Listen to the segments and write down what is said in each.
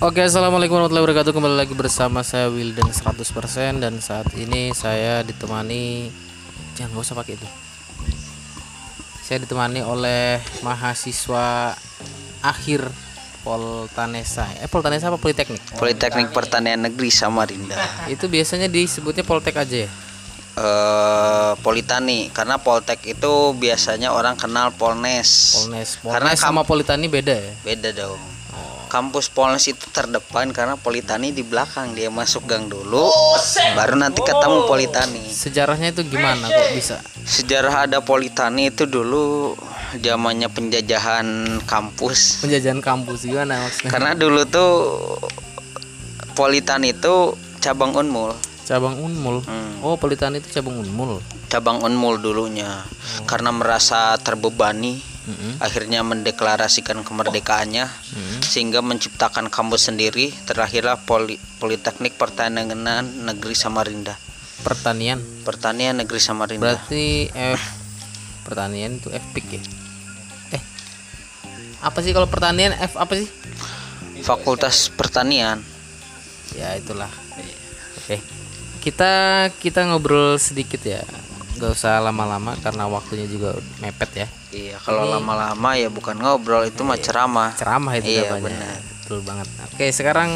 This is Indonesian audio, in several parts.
Oke, assalamualaikum warahmatullahi wabarakatuh. Kembali lagi bersama saya Wildan 100% dan saat ini saya ditemani jangan gak usah pakai itu. Saya ditemani oleh mahasiswa akhir Poltanesa. Eh Poltanesa apa Politeknik? Politeknik Pertanian Negeri Samarinda. Itu biasanya disebutnya Poltek aja ya. Eh Politani karena Poltek itu biasanya orang kenal Polnes. Polnes. Karena Polnes sama Politani beda ya. Beda dong. Kampus Polnes itu terdepan karena Politani di belakang dia masuk gang dulu, baru nanti ketemu Politani. Sejarahnya itu gimana kok bisa? Sejarah ada Politani itu dulu zamannya penjajahan kampus. Penjajahan kampus gimana maksudnya? Karena dulu tuh Politani itu cabang Unmul. Cabang Unmul. Hmm. Oh, Politani itu cabang Unmul. cabang Unmul dulunya karena merasa terbebani Mm-mm. akhirnya mendeklarasikan kemerdekaannya Mm-mm. sehingga menciptakan kampus sendiri terakhirlah Poli- Politeknik Pertanian Negeri Samarinda Pertanian. Pertanian Negeri Samarinda Berarti F pertanian itu F pick ya? Eh. Apa sih kalau pertanian F apa sih? Fakultas Pertanian Ya itulah. Oke. Kita kita ngobrol sedikit ya. Gak usah lama-lama karena waktunya juga mepet ya. iya kalau lama-lama ya bukan ngobrol itu mah ceramah Ceramah itu Iya, namanya. benar. Betul banget. Oke, sekarang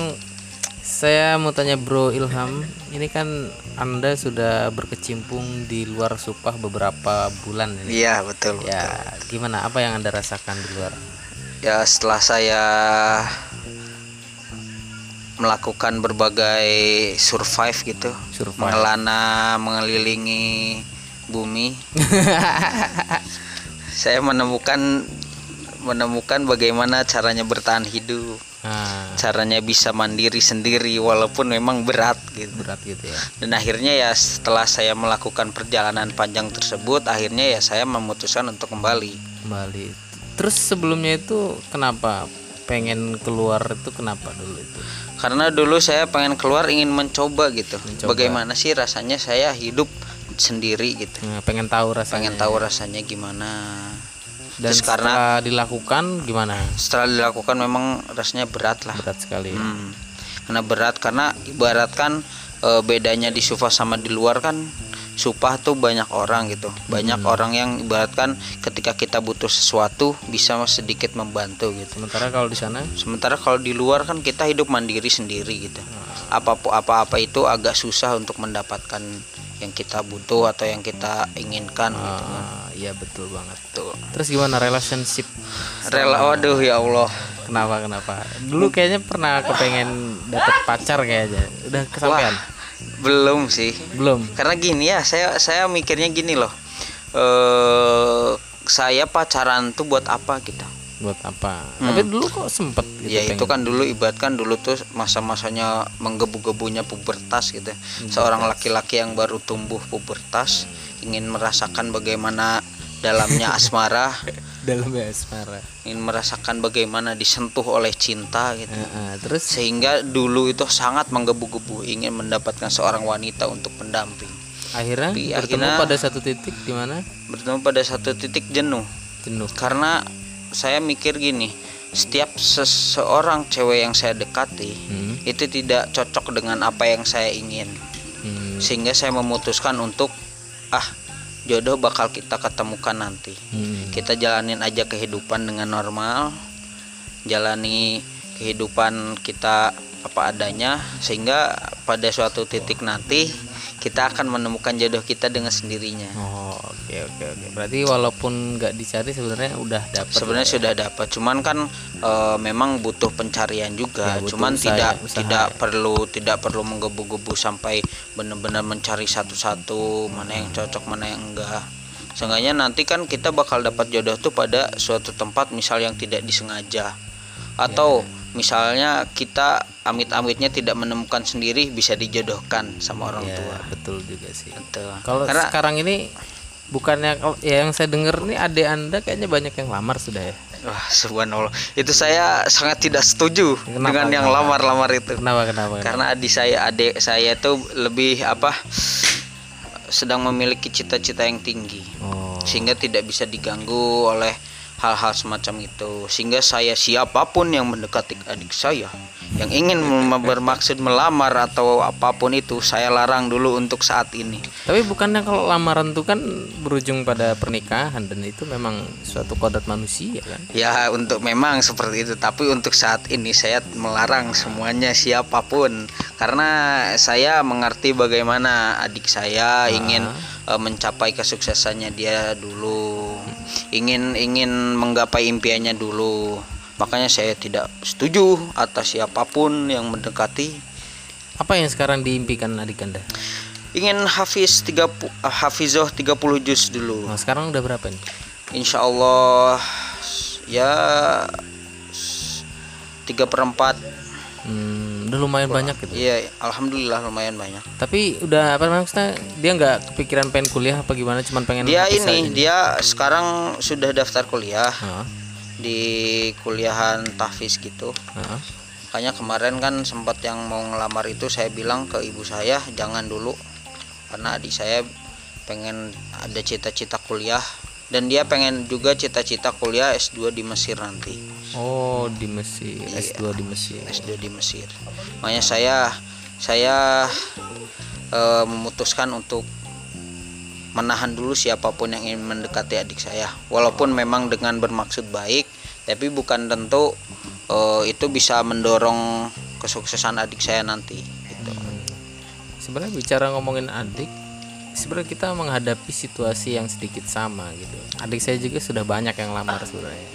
saya mau tanya Bro Ilham, ini kan Anda sudah berkecimpung di luar Supah beberapa bulan ini. iya betul Ya, gimana? Apa yang Anda rasakan di luar? ya setelah saya melakukan berbagai survive gitu Survive. mengelana mengelilingi bumi saya menemukan menemukan bagaimana caranya bertahan hidup Nah, caranya bisa mandiri sendiri walaupun memang berat gitu berat gitu ya. dan akhirnya ya setelah saya melakukan perjalanan panjang tersebut akhirnya ya saya memutuskan untuk kembali Kembali. Terus sebelumnya itu kenapa pengen keluar itu kenapa dulu itu? karena dulu saya pengen keluar ingin mencoba gitu Mencoba. bagaimana sih rasanya saya hidup sendiri gitu Nah, pengen tahu rasanya. pengen tahu rasanya gimana Dan terus karena setelah dilakukan gimana? setelah dilakukan memang rasanya berat lah Berat sekali. ya. Hmm. karena berat karena ibaratkan e, bedanya di Sufa sama di luar kan Supah tuh banyak orang gitu banyak Hmm. orang yang ibaratkan ketika kita butuh sesuatu bisa sedikit membantu gitu Sementara kalau di sana sementara kalau di luar kan kita hidup mandiri sendiri gitu Hmm. Apa apa-apa itu agak susah untuk mendapatkan yang kita butuh atau yang kita inginkan gitu kan. Ah, iya betul banget. Tuh. Terus gimana relationship? rela waduh ya Allah Kenapa kenapa? Dulu kayaknya pernah kepengen dapet pacar kayaknya. Udah kesampaian? belum sih Belum. karena gini ya saya saya mikirnya gini loh eh saya pacaran tuh buat apa gitu Buat apa? Tapi dulu kok sempet gitu ya pengen. itu kan dulu ibaratkan dulu tuh masa-masanya menggebu-gebunya pubertas gitu Hmm, seorang laki-laki yang baru tumbuh pubertas ingin merasakan bagaimana dalamnya asmara. Dalam ya asmara. ingin merasakan bagaimana disentuh oleh cinta gitu. Heeh, terus? Sehingga dulu itu sangat menggebu-gebu ingin mendapatkan seorang wanita untuk pendamping. Akhirnya Tapi bertemu akhirnya- pada satu titik di mana? Bertemu pada satu titik jenuh. Jenuh. karena saya mikir gini setiap seseorang cewek yang saya dekati Hmm. itu tidak cocok dengan apa yang saya ingin Hmm. sehingga saya memutuskan untuk ah jodoh bakal kita ketemukan nanti Hmm. kita jalanin aja kehidupan dengan normal jalani kehidupan kita apa adanya sehingga pada suatu titik nanti kita akan menemukan jodoh kita dengan sendirinya Oh, oke oke oke. Berarti walaupun nggak dicari sebenarnya udah dapet. sebenarnya sudah dapat cuman kan e, memang butuh pencarian juga Ya, butuh cuman usaha tidak ya, usaha tidak ya. perlu tidak perlu menggebu-gebu sampai benar-benar mencari satu-satu mana yang cocok mana yang enggak seenggaknya nanti kan kita bakal dapat jodoh tuh pada suatu tempat misal yang tidak disengaja atau Ya. misalnya kita amit-amitnya tidak menemukan sendiri bisa dijodohkan sama orang Ya, tua betul juga sih. Betul. Kalau karena sekarang ini bukannya ya yang saya dengar nih adik anda kayaknya banyak yang lamar sudah ya. wah subhanallah itu saya sangat tidak setuju Kenapa? dengan yang lamar-lamar itu Kenapa kenapa? kenapa? karena adik saya adik saya tuh lebih apa sedang memiliki cita-cita yang tinggi Oh. sehingga tidak bisa diganggu oleh hal-hal semacam itu. Sehingga saya siapa pun yang mendekati adik saya yang ingin bermaksud melamar atau apa pun itu saya larang dulu untuk saat ini. Tapi bukannya kalau lamaran itu kan berujung pada pernikahan dan itu memang suatu kodrat manusia kan? ya untuk memang seperti itu. Tapi untuk saat ini saya melarang semuanya siapa pun. Karena saya mengerti bagaimana adik saya ingin eh, mencapai kesuksesannya dia dulu ingin ingin menggapai impiannya dulu makanya saya tidak setuju atas siapa pun yang mendekati Apa yang sekarang diimpikan adik anda? ingin hafiz 30 hafizoh 30 juz dulu Nah, sekarang udah berapa nih? Insya Allah ya tiga perempat Hmm, udah lumayan banyak gitu. Iya, alhamdulillah lumayan banyak. Tapi udah apa maksudnya dia nggak kepikiran pengen kuliah apa gimana? Cuman pengen Dia ini, aja? dia sekarang sudah daftar kuliah Heeh, di kuliahan tahfiz gitu. heeh. Makanya kemarin kan sempat yang mau ngelamar itu saya bilang ke ibu saya jangan dulu karena adik saya pengen ada cita-cita kuliah dan dia pengen juga cita-cita kuliah S2 di Mesir nanti. Oh di Mesir, Iya. S2 di Mesir. S2 di Mesir. Makanya saya saya eh, memutuskan untuk menahan dulu siapa pun yang ingin mendekati adik saya. Walaupun memang dengan bermaksud baik, tapi bukan tentu eh, itu bisa mendorong kesuksesan adik saya nanti. Gitu. Sebenarnya bicara ngomongin adik, sebenarnya kita menghadapi situasi yang sedikit sama gitu. Adik saya juga sudah banyak yang lamar sebenarnya.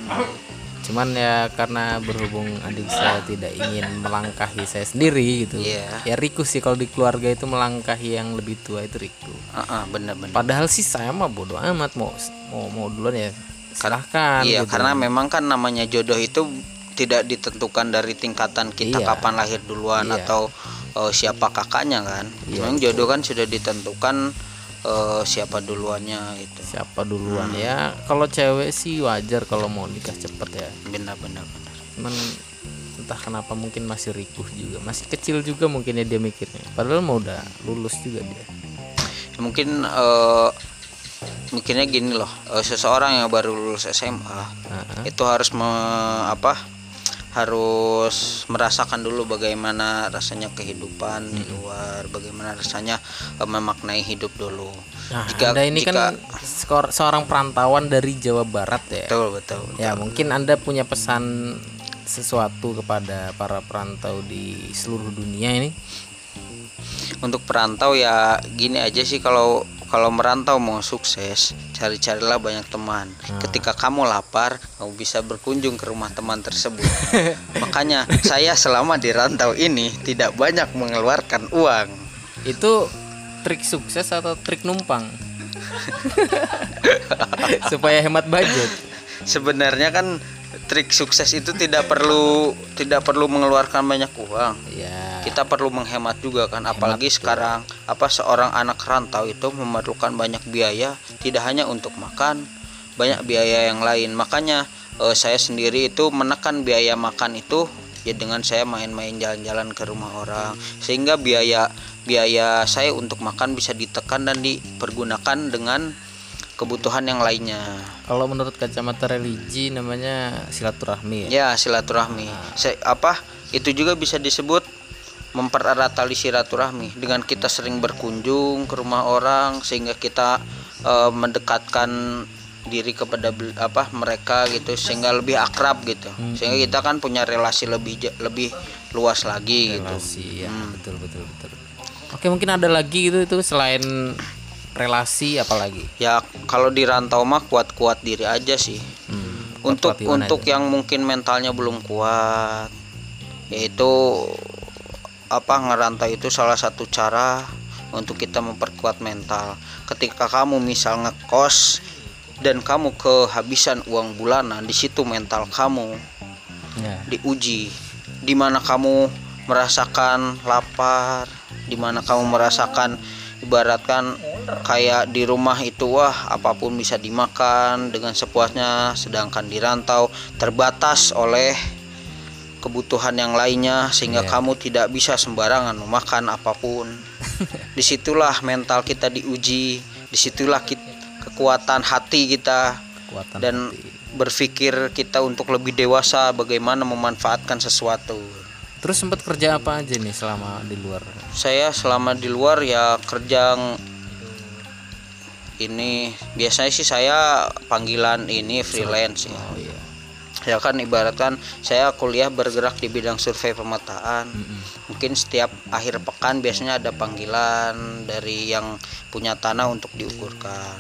Cuman ya karena berhubung adik saya tidak ingin melangkahi saya sendiri gitu. Iya. Ya Riku sih kalau di keluarga itu melangkahi yang lebih tua itu Riku. Ah, ah, bener-bener. Padahal sih saya mah bodoh amat mau mau mau duluan ya silahkan Iya, gitu. karena memang kan namanya jodoh itu tidak ditentukan dari tingkatan kita Iya. kapan lahir duluan Iya. atau eh, siapa kakaknya kan. Iya, memang jodoh kan sudah ditentukan eh, siapa duluannya gitu. siapa duluan Hmm. ya kalau cewek sih wajar kalau mau nikah cepet ya Benar-benar benar. cuman entah kenapa mungkin masih rikuh juga masih kecil juga mungkin ya dia mikirnya padahal mau udah lulus juga dia Mungkin eh, mikirnya gini loh, eh, seseorang yang baru lulus SMA Nah, itu harus me- apa? Harus merasakan dulu bagaimana rasanya kehidupan di luar, bagaimana rasanya eh, memaknai hidup dulu. nah Jika- anda ini jika- kan skor- seorang perantauan dari Jawa Barat ya betul betul. ya mungkin anda punya pesan sesuatu kepada para perantau di seluruh dunia ini Untuk perantau ya gini aja sih kalau kalau merantau mau sukses, cari-carilah banyak teman. Ketika kamu lapar, kamu bisa berkunjung ke rumah teman tersebut. Makanya saya selama di rantau ini tidak banyak mengeluarkan uang. itu trik sukses atau trik numpang supaya hemat budget Sebenarnya kan trik sukses itu tidak perlu tidak perlu mengeluarkan banyak uang. ya Kita perlu menghemat juga kan, apalagi sekarang apa seorang anak rantau itu memerlukan banyak biaya, tidak hanya untuk makan, banyak biaya yang lain. Makanya eh, saya sendiri itu menekan biaya makan itu ya dengan saya main-main jalan-jalan ke rumah orang, sehingga biaya biaya saya untuk makan bisa ditekan dan dipergunakan dengan kebutuhan yang lainnya. Kalau menurut kacamata religi namanya silaturahmi ya? Ya silaturahmi. Se- apa? Itu juga bisa disebut mempererat tali silaturahmi. Dengan kita sering berkunjung ke rumah orang sehingga kita eh, mendekatkan diri kepada apa mereka gitu sehingga lebih akrab gitu. Sehingga kita kan punya relasi lebih lebih luas lagi gitu. Relasi ya. Betul betul betul. Oke mungkin ada lagi gitu itu selain relasi apalagi? Ya kalau di rantau mah kuat-kuat diri aja sih. Hmm, untuk gimana untuk aja? yang mungkin mentalnya belum kuat yaitu apa ngerantau itu salah satu cara untuk kita memperkuat mental. Ketika kamu misal ngekos dan kamu kehabisan uang bulanan di situ mental kamu ya. diuji. Di mana kamu merasakan lapar di mana kamu merasakan ibaratkan kayak di rumah itu wah apa pun bisa dimakan dengan sepuasnya sedangkan di rantau terbatas oleh kebutuhan yang lainnya sehingga Iya. kamu tidak bisa sembarangan memakan apa pun di situlah mental kita diuji di situlah kit- kekuatan hati kita kekuatan dan hati. berpikir kita untuk lebih dewasa bagaimana memanfaatkan sesuatu terus sempat kerja apa aja nih selama di luar? Saya selama di luar ya kerja ini biasanya sih saya panggilan ini freelance ya. Oh iya. Ya kan ibaratkan saya kuliah bergerak di bidang survei pemetaan. Mungkin setiap akhir pekan biasanya ada panggilan dari yang punya tanah untuk diukurkan.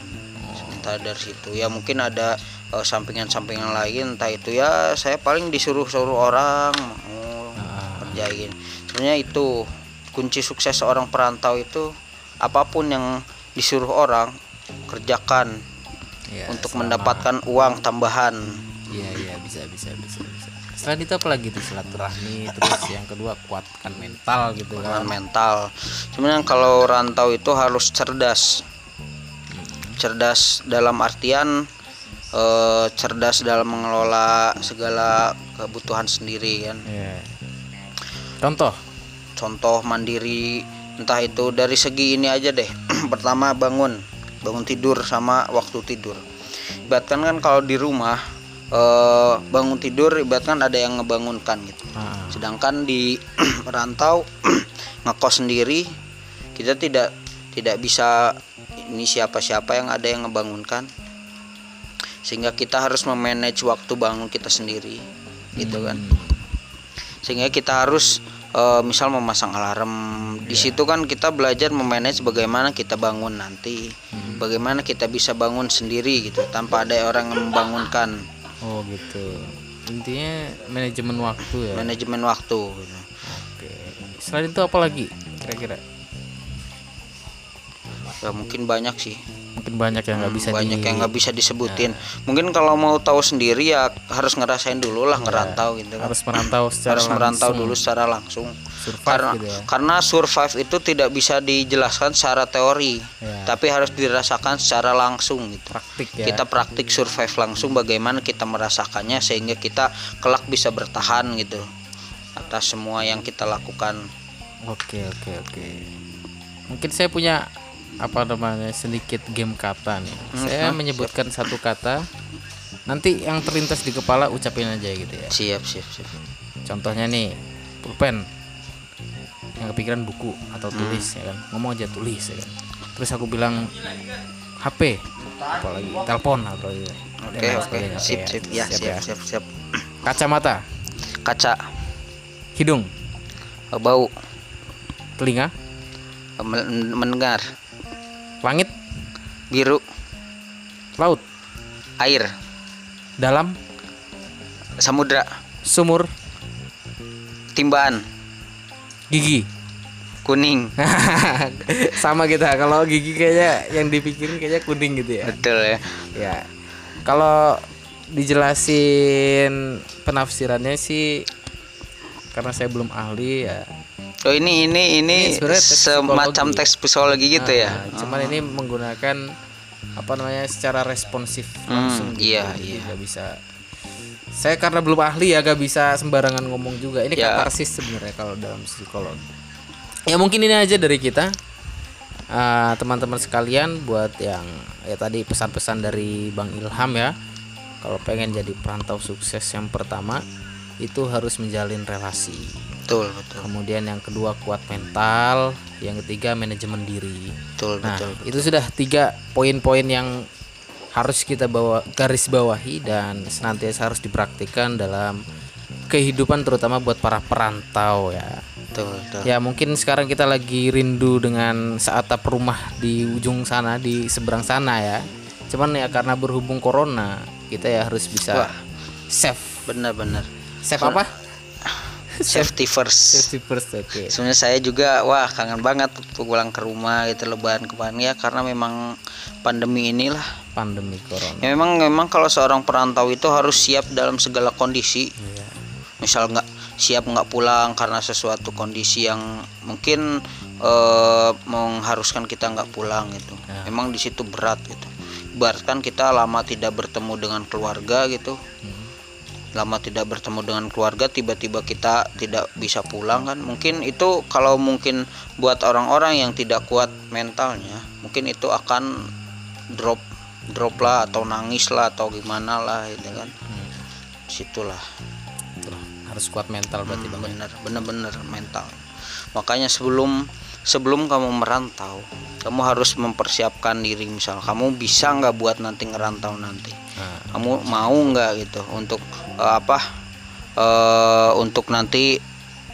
Sementara dari situ. Ya mungkin ada eh, sampingan-sampingan lain. Entah itu ya saya paling disuruh-suruh orang mau kerjain sebenarnya itu kunci sukses seorang perantau itu apa pun yang disuruh orang kerjakan Ya, untuk selama- mendapatkan uang tambahan Iya iya bisa bisa bisa bisa. Selain itu apa lagi tuh silaturahmi terus yang kedua kuatkan mental gitu kan. mental. Sebenarnya kalau rantau itu harus cerdas. Cerdas dalam artian eh, cerdas dalam mengelola segala kebutuhan sendiri kan. Iya. Contoh. Contoh mandiri entah itu dari segi ini aja deh. Pertama bangun, bangun tidur sama waktu tidur. Ibaratkan kan kalau di rumah eh, bangun tidur ibaratkan ada yang ngebangunkan gitu. Ah, sedangkan di rantau ngekos sendiri kita tidak tidak bisa ini siapa-siapa yang ada yang ngebangunkan sehingga kita harus memanage waktu bangun kita sendiri gitu kan sehingga kita harus eh, misal memasang alarm di situ kan kita belajar memanage bagaimana kita bangun nanti bagaimana kita bisa bangun sendiri gitu tanpa ada orang yang membangunkan oh gitu. Intinya manajemen waktu ya. manajemen waktu gitu. Oke. Selain itu apa lagi kira-kira? ya mungkin banyak sih Mungkin banyak yang nggak bisa banyak di yang nggak bisa disebutin mungkin kalau mau tahu sendiri ya harus ngerasain dulu lah ngerantau gitu kan. harus merantau secara harus merantau langsung. dulu secara langsung Survive karena gitu ya. karena survive itu tidak bisa dijelaskan secara teori Ya. tapi harus dirasakan secara langsung gitu Praktik ya. kita praktik survive langsung bagaimana kita merasakannya sehingga kita kelak bisa bertahan gitu atas semua yang kita lakukan Oke oke oke. Mungkin saya punya apa namanya sedikit game kata nih. Hmm, Saya menyebutkan satu kata. Nanti yang terlintas di kepala ucapin aja gitu ya. siap siap siap Contohnya nih pulpen. Yang kepikiran buku atau Hmm. tulis ya kan. Ngomong aja tulis ya kan. Terus aku bilang HP apalagi telepon atau gitu. oke oke sip sip ya siap siap siap siap Kacamata, kaca hidung, bau telinga, men- mendengar langit, biru. Laut, air. Dalam, samudra. Sumur, timbaan gigi. kuning. Sama kita kalau gigi kayaknya yang dipikirin kayaknya kuning gitu ya. Betul ya. Ya. Kalau dijelasin penafsirannya sih karena saya belum ahli ya oh ini ini ini, Ini semacam tes psikologi gitu ya? Nah, cuman ini menggunakan apa namanya secara responsif Hmm, langsung gitu. iya, Jadi iya. nggak bisa. Saya karena belum ahli ya gak bisa sembarangan ngomong juga. Ini Ya. katarsis sebenarnya kalau dalam psikologi. Ya mungkin ini aja dari kita. Ah, teman-teman sekalian buat yang ya tadi pesan-pesan dari Bang Ilham ya. Kalau pengen jadi perantau sukses yang pertama itu harus menjalin relasi betul betul kemudian yang kedua kuat mental yang ketiga manajemen diri betul Nah, betul itu sudah tiga poin-poin yang harus kita bawa garis bawahi dan senantiasa harus dipraktikkan dalam kehidupan terutama buat para perantau ya. betul betul Ya mungkin sekarang kita lagi rindu dengan seatap rumah di ujung sana di seberang sana ya. Cuman ya karena berhubung corona kita ya harus bisa Wah. save. benar-benar Save apa? Safety first Safety first oke. sebenarnya saya juga wah kangen banget waktu pulang ke rumah gitu lebaran kemarin ya karena memang pandemi inilah Pandemi corona. ya memang memang kalau seorang perantau itu harus siap dalam segala kondisi Iya. misal nggak siap nggak pulang karena sesuatu kondisi yang mungkin eh, mengharuskan kita nggak pulang gitu Ya. memang di situ berat gitu ibaratkan kita lama tidak bertemu dengan keluarga gitu Hmm. Lama tidak bertemu dengan keluarga tiba-tiba kita tidak bisa pulang kan? Mungkin itu kalau mungkin buat orang-orang yang tidak kuat mentalnya mungkin itu akan drop drop lah atau nangis lah atau gimana lah itu kan? Situlah. Itulah, harus kuat mental berarti bang bener bener bener mental. Makanya sebelum sebelum kamu merantau kamu harus mempersiapkan diri. Misal kamu bisa nggak buat nanti ngerantau nanti nah, kamu mau nggak gitu untuk eh, apa eh untuk nanti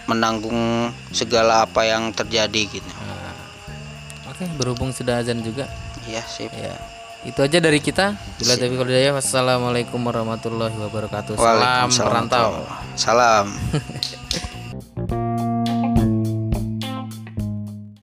menanggung segala apa yang terjadi gitu? Nah. oke berhubung sudah azan juga. Iya sip. Ya itu aja dari kita. Bila tapi kalau daya wassalamualaikum warahmatullahi wabarakatuh. Salam Waalaikumsalam. perantau. Salam